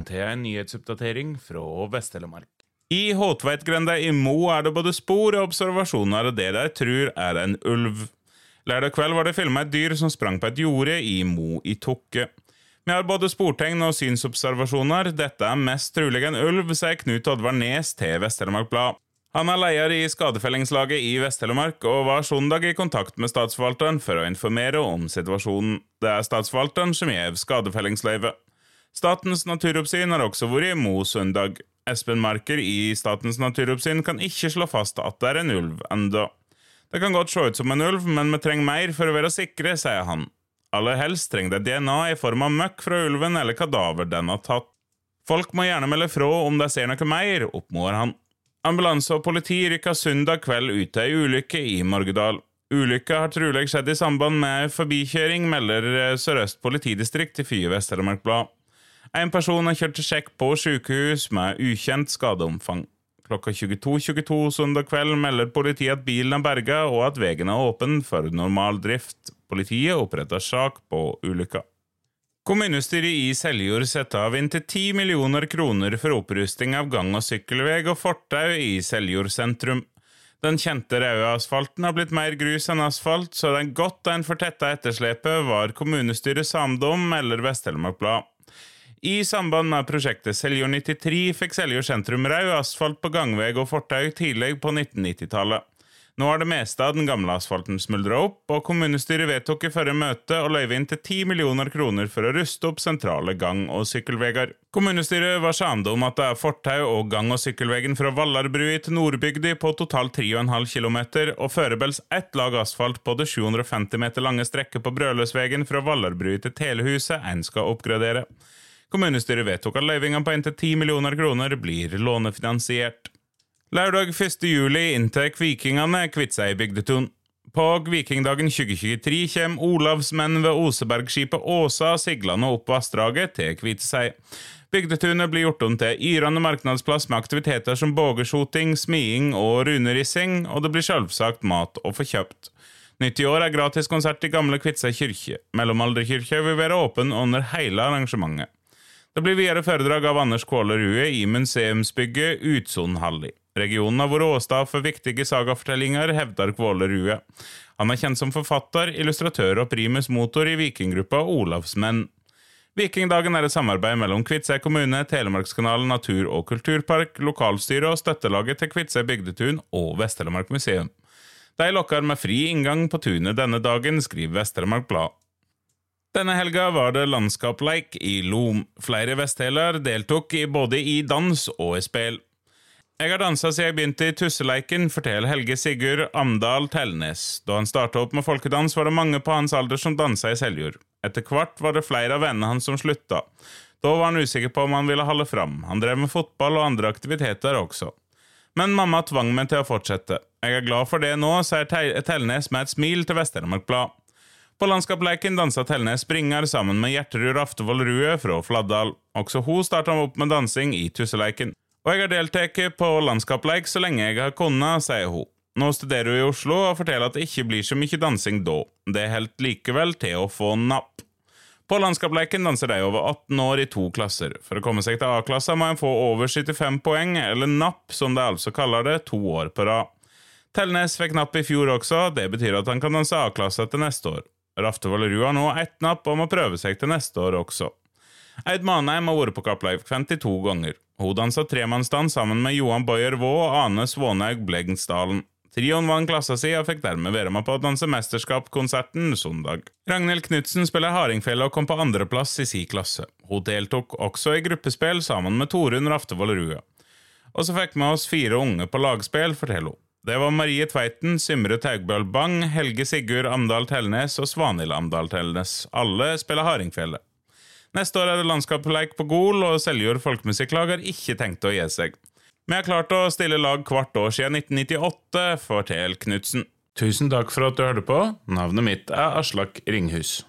Velkommen til en nyhetsoppdatering fra Vest-Telemark. I Håtveitgrenda i Mo er det både spor og observasjoner av det de tror er en ulv. Lørdag kveld var det filma et dyr som sprang på et jorde i Mo i Tokke. Vi har både sportegn og synsobservasjoner. Dette er mest trolig en ulv, sier Knut Oddvar Nes til Vest-Telemark Blad. Han er leder i skadefellingslaget i Vest-Telemark og var søndag i kontakt med statsforvalteren for å informere om situasjonen. Det er statsforvalteren som gir skadefellingsløyve. Statens naturoppsyn har også vært i Mo søndag. Espen Marker i Statens naturoppsyn kan ikke slå fast at det er en ulv enda. Det kan godt se ut som en ulv, men vi trenger mer for å være sikre, sier han. Aller helst trenger det DNA i form av møkk fra ulven eller kadaver den har tatt. Folk må gjerne melde fra om de ser noe mer, oppmoder han. Ambulanse og politi rykka søndag kveld ut til ei ulykke i Morgedal. Ulykka har trolig skjedd i samband med forbikjøring, melder Sør-Øst politidistrikt i Fye Vest-Telemark Blad. En person er kjørt til sjekk på sykehus med ukjent skadeomfang. Klokka 22.22 .22 søndag kveld melder politiet at bilen er berga og at veien er åpen for normal drift. Politiet oppretter sak på ulykka. Kommunestyret i Seljord setter av inntil 10 millioner kroner for opprusting av gang- og sykkelvei og fortau i Seljord sentrum. Den kjente røde asfalten har blitt mer grus enn asfalt, så den godt en fortetta etterslepet var kommunestyret samdom, eller Vest-Telemark Blad. I samband med prosjektet Seljord 93 fikk Seljord sentrum rød asfalt på gangvei og fortau tidlig på 1990-tallet. Nå har det meste av den gamle asfalten smuldra opp, og kommunestyret vedtok i forrige møte å løyve inn til 10 millioner kroner for å ruste opp sentrale gang- og sykkelveier. Kommunestyret var samde om at det er fortau og gang- og sykkelveien fra Vallarbrua til Nordbygda på totalt 3,5 km, og foreløpig ett lag asfalt på det 750 meter lange strekket på Brøløsvegen fra Vallarbrua til Telehuset en skal oppgradere. Kommunestyret vedtok at løyvinga på inntil 10 millioner kroner blir lånefinansiert. Lørdag 1. juli inntar vikingene Kviteseid bygdetun. På Vikingdagen 2023 kommer olavsmenn ved Osebergskipet Åsa siglende opp vassdraget til Kviteseid. Bygdetunet blir gjort om til yrende marknadsplass med aktiviteter som bågeskjoting, smiing og runerissing, og det blir selvsagt mat å få kjøpt. Nytt i år er gratis konsert i gamle Kviteseid kirke. Mellomalderkirka vil være åpen under hele arrangementet. Det blir videre foredrag av Anders Kvåle Rue i museumsbygget Utsonhalli. Regionen har vært åsted for viktige sagafortellinger, hevder Kvåle Rue. Han er kjent som forfatter, illustratør og primus motor i vikinggruppa Olavsmenn. Vikingdagen er et samarbeid mellom Kviteseid kommune, Telemarkskanalen natur- og kulturpark, lokalstyret og støttelaget til Kviteseid bygdetun og Vest-Telemark museum. De lokker med fri inngang på tunet denne dagen, skriver Vest-Telemark Blad. Denne helga var det landskapleik i Lom. Flere vestheler deltok både i dans og i spill. Jeg har dansa siden jeg begynte i Tusseleiken, forteller Helge Sigurd Amdal Tellnes. Da han starta opp med folkedans, var det mange på hans alder som dansa i Seljord. Etter hvert var det flere av vennene hans som slutta. Da var han usikker på om han ville holde fram. Han drev med fotball og andre aktiviteter også. Men mamma tvang meg til å fortsette. Jeg er glad for det nå, sier Tellnes med et smil til Vest-Telemark Blad. På landskapsleiken dansa Tellnes springer sammen med Gjertrud Raftevold Rue fra Fladdal. Også hun starta opp med dansing i Tusseleiken. Og jeg har deltatt på landskapsleik så lenge jeg har kunnet, sier hun. Nå studerer hun i Oslo og forteller at det ikke blir så mye dansing da. Det holder likevel til å få napp. På landskapsleiken danser de over 18 år i to klasser. For å komme seg til A-klassa må en få over 75 poeng, eller napp, som de altså kaller det, to år på rad. Tellnes fikk napp i fjor også, det betyr at han kan danse A-klasse til neste år. Raftevold Rud har nå ett napp og må prøve seg til neste år også. Eid Manheim har vært på Kappleif 52 ganger. Hun dansa tremannsdans sammen med Johan Boyer Vaa og Ane Svånaug Blegnsdalen. Trioen vant klassa si og fikk dermed være med på å danse mesterskapskonserten søndag. Ragnhild Knutsen spiller hardingfele og kom på andreplass i si klasse. Hun deltok også i gruppespill sammen med Torunn Raftevold Rue. Og så fikk vi oss fire unge på lagspill, forteller hun. Det var Marie Tveiten, Symre Taugbøl Bang, Helge Sigurd Amdal Telnes og Svanhild Amdal Telnes. Alle spiller Hardingfjellet. Neste år er det landskapsleik på Gol, og Seljord folkemusikklag har ikke tenkt å gi seg. Vi har klart å stille lag hvert år siden 1998, forteller Knutsen. Tusen takk for at du hørte på. Navnet mitt er Aslak Ringhus.